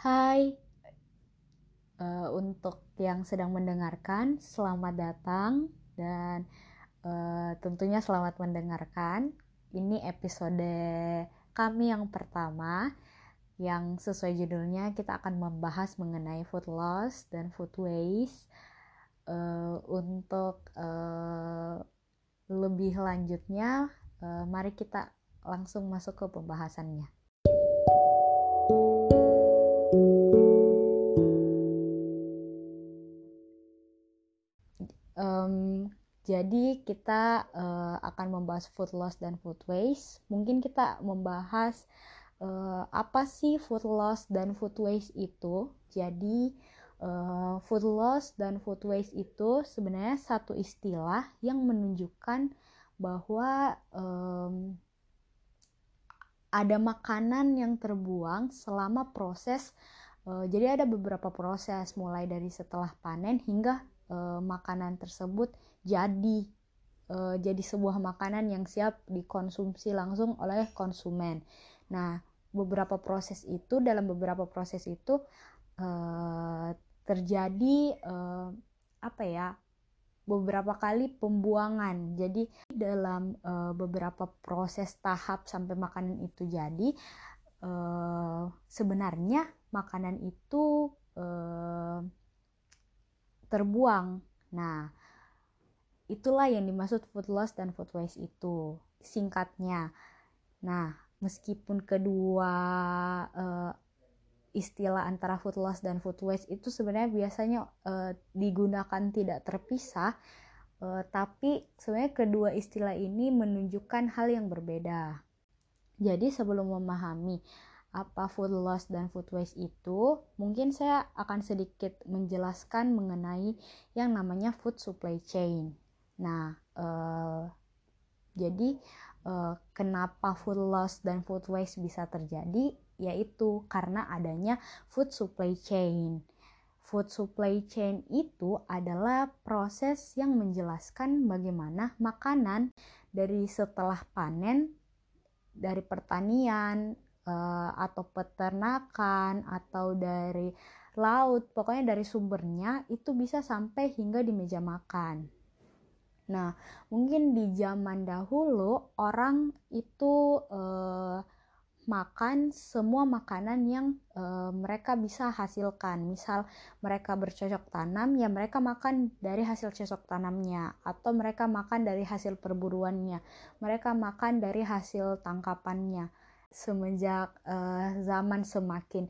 Hai, uh, untuk yang sedang mendengarkan, selamat datang dan uh, tentunya selamat mendengarkan. Ini episode kami yang pertama yang sesuai judulnya kita akan membahas mengenai food loss dan food waste. Uh, untuk uh, lebih lanjutnya, uh, mari kita langsung masuk ke pembahasannya. Jadi kita uh, akan membahas food loss dan food waste. Mungkin kita membahas uh, apa sih food loss dan food waste itu. Jadi uh, food loss dan food waste itu sebenarnya satu istilah yang menunjukkan bahwa um, ada makanan yang terbuang selama proses. Uh, jadi ada beberapa proses mulai dari setelah panen hingga uh, makanan tersebut jadi uh, jadi sebuah makanan yang siap dikonsumsi langsung oleh konsumen. Nah, beberapa proses itu dalam beberapa proses itu uh, terjadi apa ya? beberapa kali pembuangan. Jadi dalam beberapa proses tahap sampai makanan itu jadi sebenarnya makanan itu terbuang. Nah, Itulah yang dimaksud food loss dan food waste itu singkatnya. Nah, meskipun kedua uh, istilah antara food loss dan food waste itu sebenarnya biasanya uh, digunakan tidak terpisah, uh, tapi sebenarnya kedua istilah ini menunjukkan hal yang berbeda. Jadi sebelum memahami apa food loss dan food waste itu, mungkin saya akan sedikit menjelaskan mengenai yang namanya food supply chain. Nah, uh, jadi uh, kenapa food loss dan food waste bisa terjadi? Yaitu karena adanya food supply chain. Food supply chain itu adalah proses yang menjelaskan bagaimana makanan dari setelah panen dari pertanian uh, atau peternakan atau dari laut, pokoknya dari sumbernya itu bisa sampai hingga di meja makan. Nah, mungkin di zaman dahulu orang itu eh, makan semua makanan yang eh, mereka bisa hasilkan. Misal mereka bercocok tanam, ya mereka makan dari hasil cocok tanamnya, atau mereka makan dari hasil perburuannya, mereka makan dari hasil tangkapannya. Semenjak eh, zaman semakin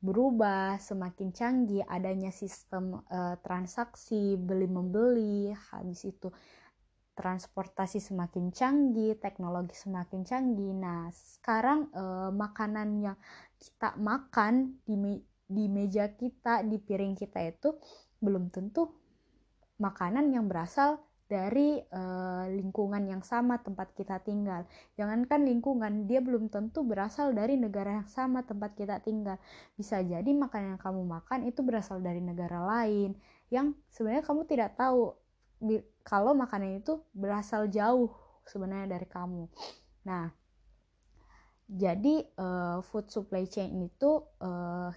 berubah, semakin canggih, adanya sistem uh, transaksi beli membeli, habis itu transportasi semakin canggih, teknologi semakin canggih. Nah, sekarang eh, makanan yang kita makan di me di meja kita, di piring kita itu belum tentu makanan yang berasal dari uh, lingkungan yang sama tempat kita tinggal. Jangankan lingkungan, dia belum tentu berasal dari negara yang sama tempat kita tinggal. Bisa jadi makanan yang kamu makan itu berasal dari negara lain yang sebenarnya kamu tidak tahu kalau makanan itu berasal jauh sebenarnya dari kamu. Nah, jadi uh, food supply chain itu uh,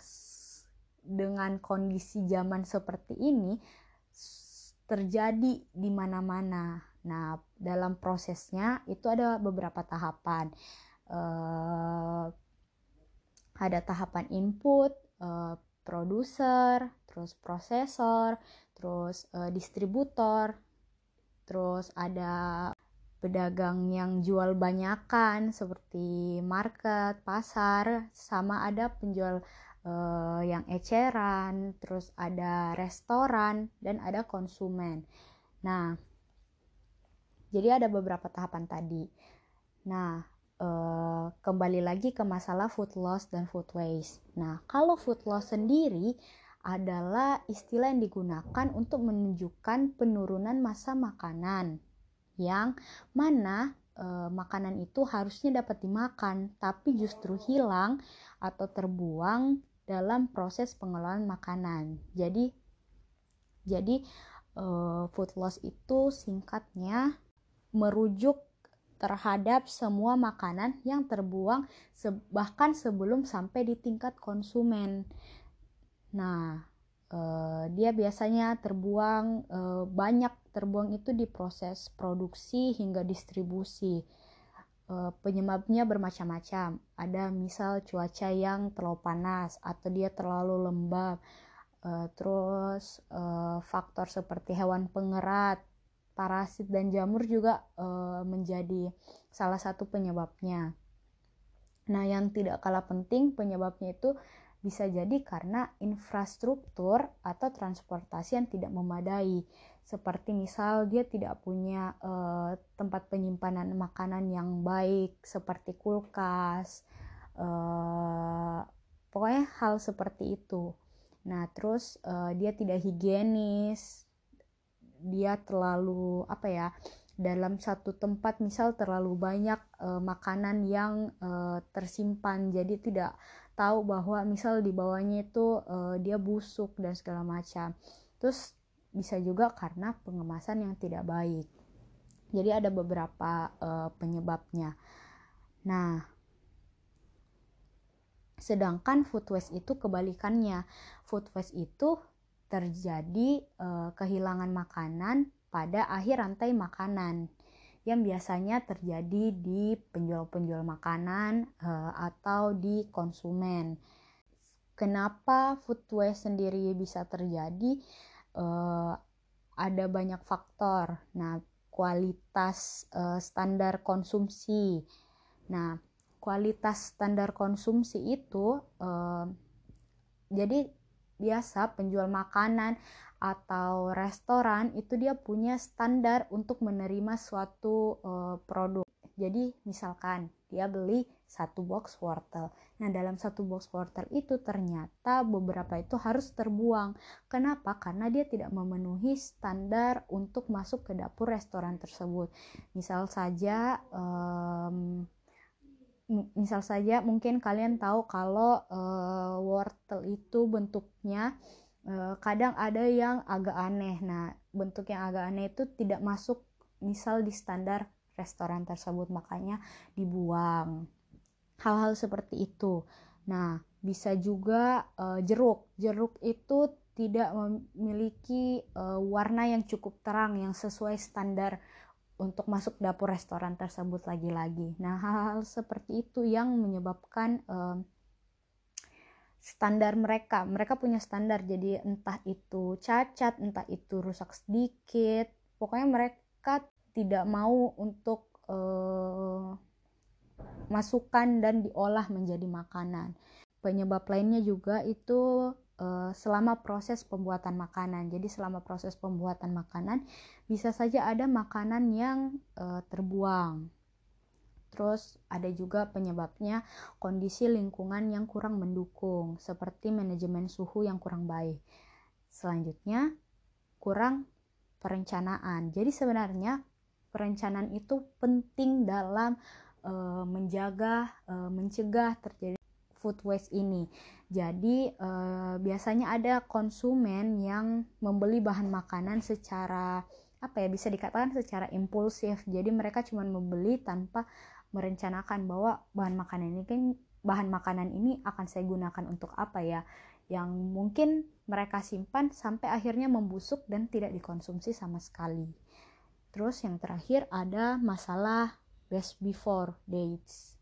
dengan kondisi zaman seperti ini terjadi di mana-mana. Nah, dalam prosesnya itu ada beberapa tahapan. Uh, ada tahapan input, uh, produser, terus prosesor, terus uh, distributor, terus ada pedagang yang jual banyakan seperti market, pasar, sama ada penjual uh, yang eceran, terus ada restoran dan ada konsumen. Nah, jadi ada beberapa tahapan tadi. Nah, uh, kembali lagi ke masalah food loss dan food waste. Nah, kalau food loss sendiri adalah istilah yang digunakan untuk menunjukkan penurunan masa makanan yang mana e, makanan itu harusnya dapat dimakan tapi justru hilang atau terbuang dalam proses pengelolaan makanan. Jadi jadi e, food loss itu singkatnya merujuk terhadap semua makanan yang terbuang bahkan sebelum sampai di tingkat konsumen. Nah, eh, dia biasanya terbuang eh, banyak terbuang itu di proses produksi hingga distribusi. Eh, penyebabnya bermacam-macam. Ada misal cuaca yang terlalu panas atau dia terlalu lembab. Eh, terus eh, faktor seperti hewan pengerat, parasit dan jamur juga menjadi salah satu penyebabnya. Nah, yang tidak kalah penting penyebabnya itu bisa jadi karena infrastruktur atau transportasi yang tidak memadai. Seperti misal dia tidak punya uh, tempat penyimpanan makanan yang baik seperti kulkas. Uh, pokoknya hal seperti itu. Nah, terus uh, dia tidak higienis. Dia terlalu apa ya? dalam satu tempat misal terlalu banyak uh, makanan yang uh, tersimpan jadi tidak tahu bahwa misal di bawahnya itu uh, dia busuk dan segala macam terus bisa juga karena pengemasan yang tidak baik jadi ada beberapa uh, penyebabnya nah sedangkan food waste itu kebalikannya food waste itu terjadi uh, kehilangan makanan pada akhir rantai makanan yang biasanya terjadi di penjual-penjual makanan uh, atau di konsumen. Kenapa food waste sendiri bisa terjadi? Uh, ada banyak faktor. Nah, kualitas uh, standar konsumsi. Nah, kualitas standar konsumsi itu uh, jadi biasa penjual makanan atau restoran itu dia punya standar untuk menerima suatu uh, produk. Jadi misalkan dia beli satu box wortel. Nah dalam satu box wortel itu ternyata beberapa itu harus terbuang. Kenapa? Karena dia tidak memenuhi standar untuk masuk ke dapur restoran tersebut. Misal saja um, misal saja mungkin kalian tahu kalau uh, wortel itu bentuknya uh, kadang ada yang agak aneh. Nah, bentuk yang agak aneh itu tidak masuk misal di standar restoran tersebut, makanya dibuang. Hal-hal seperti itu. Nah, bisa juga uh, jeruk. Jeruk itu tidak memiliki uh, warna yang cukup terang yang sesuai standar untuk masuk dapur restoran tersebut lagi-lagi. Nah, hal-hal seperti itu yang menyebabkan uh, standar mereka mereka punya standar jadi entah itu cacat entah itu rusak sedikit pokoknya mereka tidak mau untuk uh, masukkan dan diolah menjadi makanan penyebab lainnya juga itu uh, selama proses pembuatan makanan jadi selama proses pembuatan makanan bisa saja ada makanan yang uh, terbuang Terus ada juga penyebabnya kondisi lingkungan yang kurang mendukung, seperti manajemen suhu yang kurang baik. Selanjutnya, kurang perencanaan. Jadi sebenarnya perencanaan itu penting dalam e, menjaga, e, mencegah terjadi food waste ini. Jadi e, biasanya ada konsumen yang membeli bahan makanan secara apa ya bisa dikatakan secara impulsif. Jadi mereka cuma membeli tanpa merencanakan bahwa bahan makanan ini kan bahan makanan ini akan saya gunakan untuk apa ya yang mungkin mereka simpan sampai akhirnya membusuk dan tidak dikonsumsi sama sekali. Terus yang terakhir ada masalah best before dates.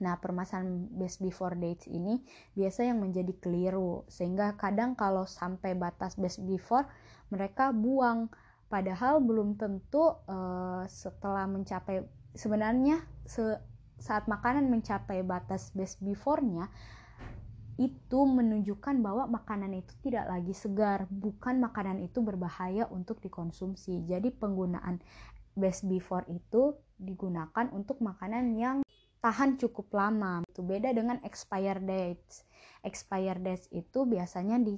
Nah, permasalahan best before dates ini biasa yang menjadi keliru sehingga kadang kalau sampai batas best before mereka buang padahal belum tentu uh, setelah mencapai sebenarnya se saat makanan mencapai batas best before-nya itu menunjukkan bahwa makanan itu tidak lagi segar, bukan makanan itu berbahaya untuk dikonsumsi. Jadi penggunaan best before itu digunakan untuk makanan yang tahan cukup lama. Itu beda dengan expired dates. Expired dates itu biasanya di,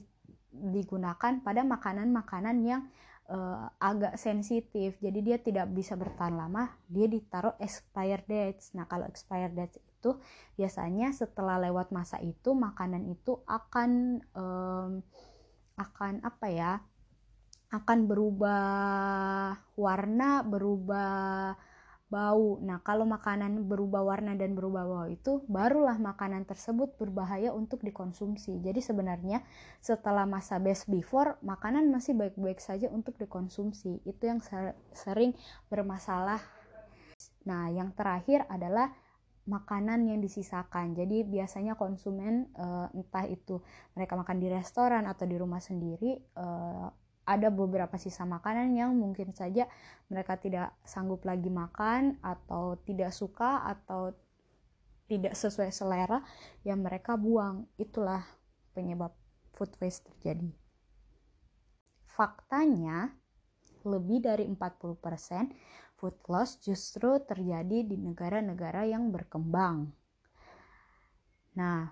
digunakan pada makanan-makanan yang uh, agak sensitif jadi dia tidak bisa bertahan lama dia ditaruh expired dates nah kalau expired dates itu biasanya setelah lewat masa itu makanan itu akan um, akan apa ya akan berubah warna berubah bau. Nah, kalau makanan berubah warna dan berubah bau itu barulah makanan tersebut berbahaya untuk dikonsumsi. Jadi sebenarnya setelah masa best before, makanan masih baik-baik saja untuk dikonsumsi. Itu yang sering bermasalah. Nah, yang terakhir adalah makanan yang disisakan. Jadi biasanya konsumen uh, entah itu mereka makan di restoran atau di rumah sendiri uh, ada beberapa sisa makanan yang mungkin saja mereka tidak sanggup lagi makan atau tidak suka atau tidak sesuai selera yang mereka buang. Itulah penyebab food waste terjadi. Faktanya, lebih dari 40% food loss justru terjadi di negara-negara yang berkembang. Nah,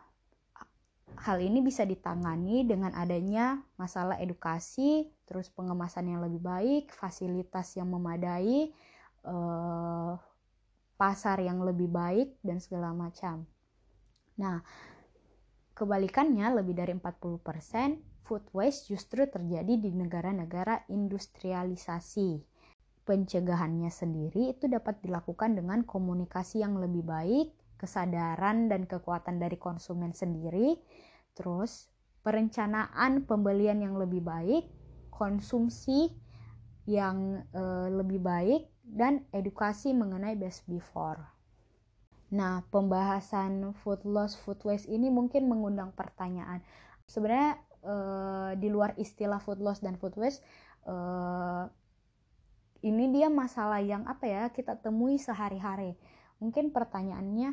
hal ini bisa ditangani dengan adanya masalah edukasi, terus pengemasan yang lebih baik, fasilitas yang memadai, eh, pasar yang lebih baik, dan segala macam. Nah, kebalikannya lebih dari 40% food waste justru terjadi di negara-negara industrialisasi. Pencegahannya sendiri itu dapat dilakukan dengan komunikasi yang lebih baik, kesadaran dan kekuatan dari konsumen sendiri, Terus perencanaan pembelian yang lebih baik, konsumsi yang e, lebih baik dan edukasi mengenai best before. Nah, pembahasan food loss, food waste ini mungkin mengundang pertanyaan. Sebenarnya e, di luar istilah food loss dan food waste e, ini dia masalah yang apa ya kita temui sehari-hari. Mungkin pertanyaannya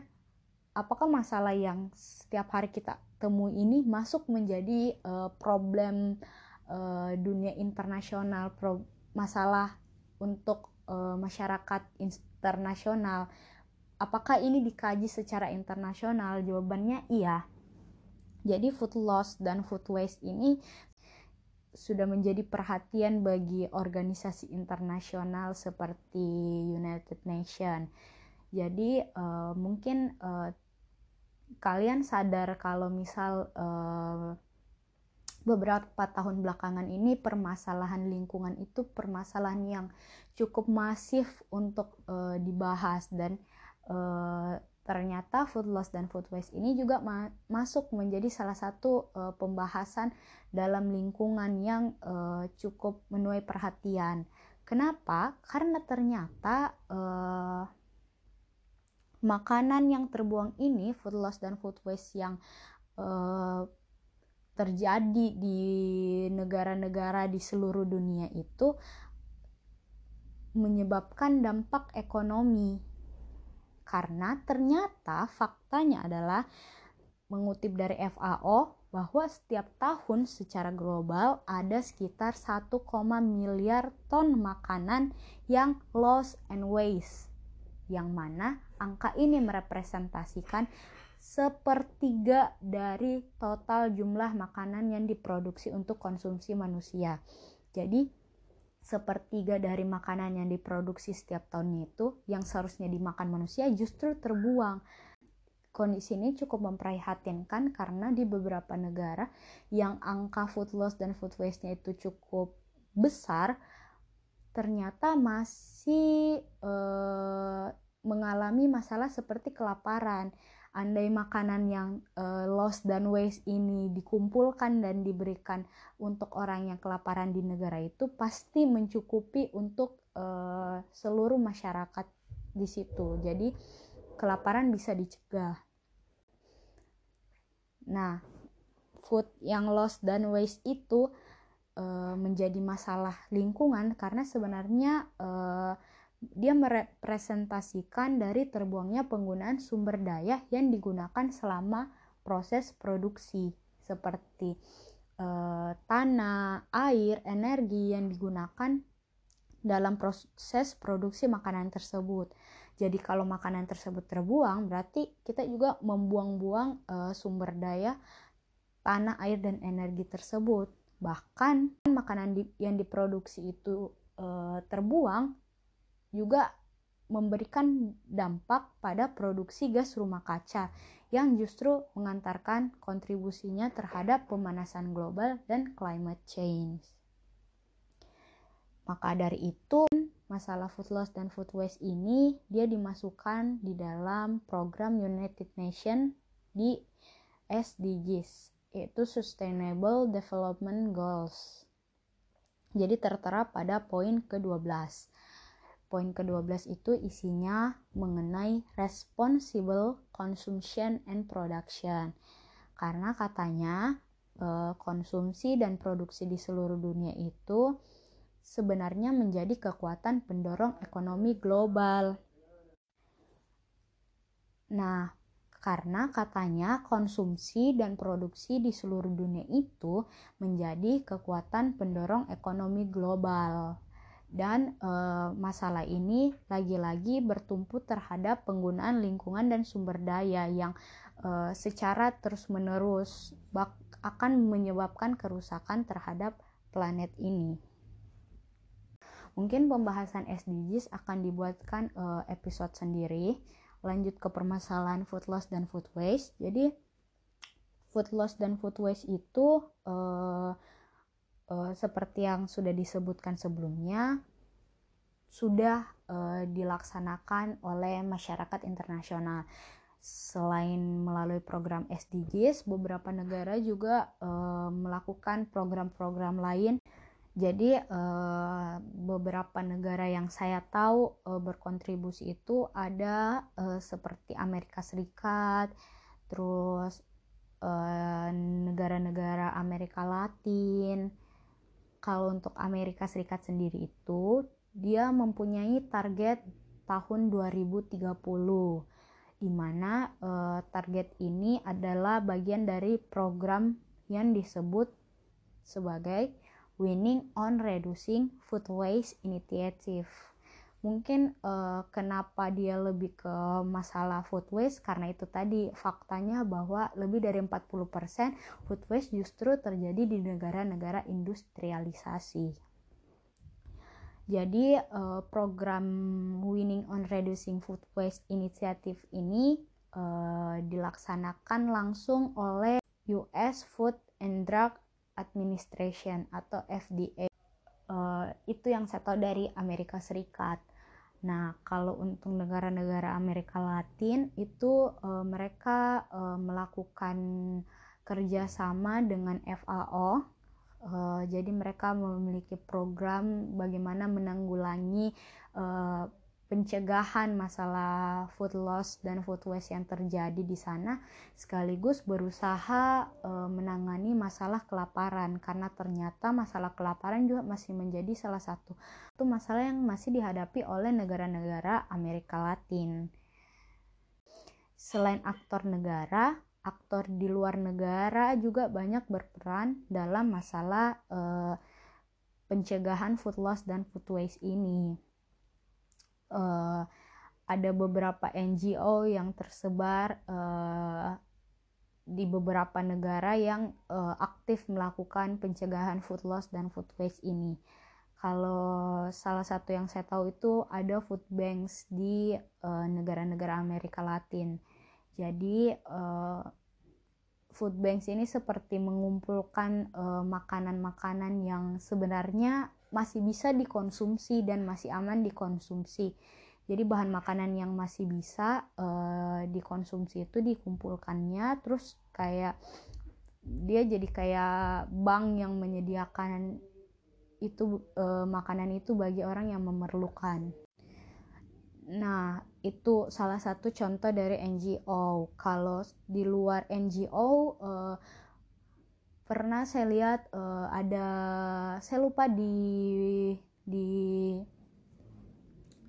apakah masalah yang setiap hari kita temui ini masuk menjadi uh, problem uh, dunia internasional, pro masalah untuk uh, masyarakat internasional. Apakah ini dikaji secara internasional? Jawabannya iya. Jadi food loss dan food waste ini sudah menjadi perhatian bagi organisasi internasional seperti United Nations. Jadi uh, mungkin uh, kalian sadar kalau misal uh, beberapa tahun belakangan ini permasalahan lingkungan itu permasalahan yang cukup masif untuk uh, dibahas dan uh, ternyata food loss dan food waste ini juga ma masuk menjadi salah satu uh, pembahasan dalam lingkungan yang uh, cukup menuai perhatian. Kenapa? Karena ternyata uh, makanan yang terbuang ini food loss dan food waste yang uh, terjadi di negara-negara di seluruh dunia itu menyebabkan dampak ekonomi karena ternyata faktanya adalah mengutip dari FAO bahwa setiap tahun secara global ada sekitar 1, miliar ton makanan yang lost and waste yang mana angka ini merepresentasikan sepertiga dari total jumlah makanan yang diproduksi untuk konsumsi manusia. Jadi, sepertiga dari makanan yang diproduksi setiap tahunnya itu yang seharusnya dimakan manusia justru terbuang. Kondisi ini cukup memprihatinkan karena di beberapa negara yang angka food loss dan food waste-nya itu cukup besar, ternyata masih uh, mengalami masalah seperti kelaparan. Andai makanan yang uh, lost dan waste ini dikumpulkan dan diberikan untuk orang yang kelaparan di negara itu pasti mencukupi untuk uh, seluruh masyarakat di situ. Jadi kelaparan bisa dicegah. Nah, food yang lost dan waste itu uh, menjadi masalah lingkungan karena sebenarnya uh, dia merepresentasikan dari terbuangnya penggunaan sumber daya yang digunakan selama proses produksi seperti e, tanah, air, energi yang digunakan dalam proses produksi makanan tersebut. Jadi kalau makanan tersebut terbuang berarti kita juga membuang-buang e, sumber daya tanah, air dan energi tersebut. Bahkan makanan di, yang diproduksi itu e, terbuang juga memberikan dampak pada produksi gas rumah kaca yang justru mengantarkan kontribusinya terhadap pemanasan global dan climate change. Maka dari itu, masalah food loss dan food waste ini dia dimasukkan di dalam program United Nations di SDGs yaitu Sustainable Development Goals. Jadi tertera pada poin ke-12. Poin ke-12 itu isinya mengenai responsible consumption and production. Karena katanya eh, konsumsi dan produksi di seluruh dunia itu sebenarnya menjadi kekuatan pendorong ekonomi global. Nah, karena katanya konsumsi dan produksi di seluruh dunia itu menjadi kekuatan pendorong ekonomi global. Dan e, masalah ini lagi-lagi bertumpu terhadap penggunaan lingkungan dan sumber daya yang e, secara terus-menerus akan menyebabkan kerusakan terhadap planet ini. Mungkin pembahasan SDGs akan dibuatkan uh, episode sendiri. Lanjut ke permasalahan food loss dan food waste. Jadi food loss dan food waste itu uh, uh, seperti yang sudah disebutkan sebelumnya sudah uh, dilaksanakan oleh masyarakat internasional selain melalui program SDGs beberapa negara juga uh, melakukan program-program lain jadi uh, beberapa negara yang saya tahu uh, berkontribusi itu ada uh, seperti Amerika Serikat, terus negara-negara Amerika Latin. Kalau untuk Amerika Serikat sendiri itu dia mempunyai target tahun 2030 di mana uh, target ini adalah bagian dari program yang disebut sebagai Winning on Reducing Food Waste Initiative. Mungkin uh, kenapa dia lebih ke masalah food waste karena itu tadi faktanya bahwa lebih dari 40% food waste justru terjadi di negara-negara industrialisasi. Jadi uh, program Winning on Reducing Food Waste Initiative ini uh, dilaksanakan langsung oleh US Food and Drug Administration atau FDA. Uh, itu yang saya tahu dari Amerika Serikat. Nah, kalau untuk negara-negara Amerika Latin itu uh, mereka uh, melakukan kerjasama dengan FAO. Uh, jadi mereka memiliki program bagaimana menanggulangi pencegahan masalah food loss dan food waste yang terjadi di sana sekaligus berusaha e, menangani masalah kelaparan karena ternyata masalah kelaparan juga masih menjadi salah satu itu masalah yang masih dihadapi oleh negara-negara Amerika Latin. Selain aktor negara, aktor di luar negara juga banyak berperan dalam masalah e, pencegahan food loss dan food waste ini uh, ada beberapa NGO yang tersebar uh, di beberapa negara yang uh, aktif melakukan pencegahan food loss dan food waste ini. Kalau salah satu yang saya tahu itu ada food banks di negara-negara uh, Amerika Latin. Jadi uh, food banks ini seperti mengumpulkan makanan-makanan uh, yang sebenarnya masih bisa dikonsumsi dan masih aman dikonsumsi. Jadi bahan makanan yang masih bisa uh, dikonsumsi itu dikumpulkannya terus kayak dia jadi kayak bank yang menyediakan itu uh, makanan itu bagi orang yang memerlukan. Nah, itu salah satu contoh dari NGO. Kalau di luar NGO uh, eh, pernah saya lihat uh, ada saya lupa di di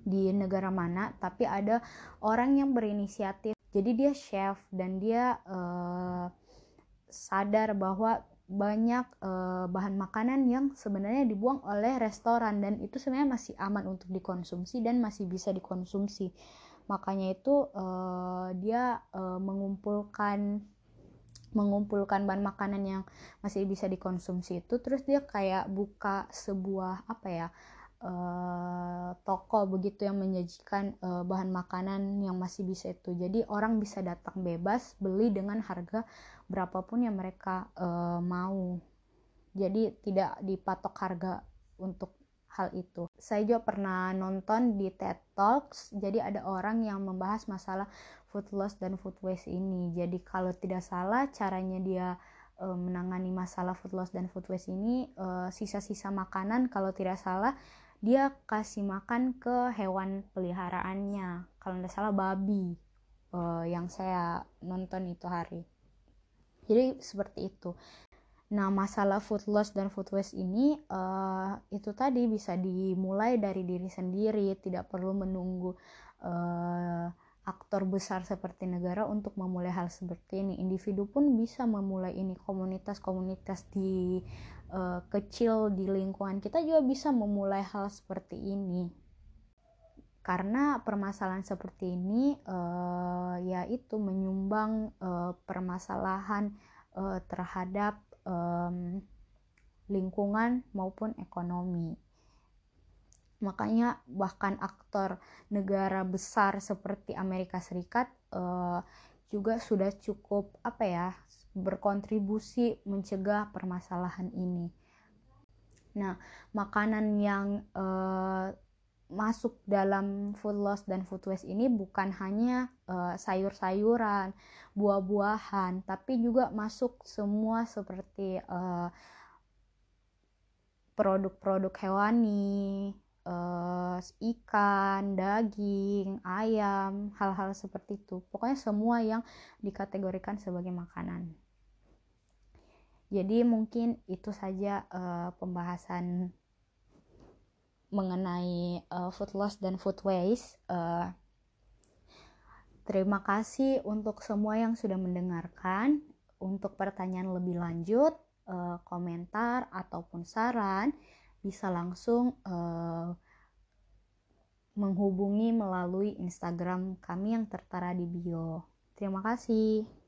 di negara mana tapi ada orang yang berinisiatif. Jadi dia chef dan dia uh, sadar bahwa banyak uh, bahan makanan yang sebenarnya dibuang oleh restoran dan itu sebenarnya masih aman untuk dikonsumsi dan masih bisa dikonsumsi. Makanya itu uh, dia mengumpulkan mengumpulkan bahan makanan yang masih bisa dikonsumsi itu terus dia kayak buka sebuah apa ya uh, toko begitu yang menyajikan uh, bahan makanan yang masih bisa itu. Jadi orang bisa datang bebas beli dengan harga berapapun yang mereka uh, mau. Jadi tidak dipatok harga untuk hal itu. Saya juga pernah nonton di TED Talks, jadi ada orang yang membahas masalah food loss dan food waste ini. Jadi kalau tidak salah caranya dia e, menangani masalah food loss dan food waste ini sisa-sisa makanan kalau tidak salah dia kasih makan ke hewan peliharaannya. Kalau tidak salah babi e, yang saya nonton itu hari. Jadi seperti itu. Nah, masalah food loss dan food waste ini uh, itu tadi bisa dimulai dari diri sendiri, tidak perlu menunggu uh, aktor besar seperti negara untuk memulai hal seperti ini. Individu pun bisa memulai ini, komunitas-komunitas di uh, kecil di lingkungan kita juga bisa memulai hal seperti ini. Karena permasalahan seperti ini uh, yaitu menyumbang uh, permasalahan uh, terhadap um, lingkungan maupun ekonomi. Makanya bahkan aktor negara besar seperti Amerika Serikat uh, juga sudah cukup apa ya berkontribusi mencegah permasalahan ini. Nah, makanan yang uh, masuk dalam food loss dan food waste ini bukan hanya uh, sayur-sayuran, buah-buahan, tapi juga masuk semua seperti uh, produk-produk hewani, uh, ikan, daging, ayam, hal-hal seperti itu. Pokoknya semua yang dikategorikan sebagai makanan. Jadi mungkin itu saja uh, pembahasan mengenai uh, food loss dan food waste. Uh, terima kasih untuk semua yang sudah mendengarkan. Untuk pertanyaan lebih lanjut, uh, komentar ataupun saran bisa langsung uh, menghubungi melalui Instagram kami yang tertera di bio. Terima kasih.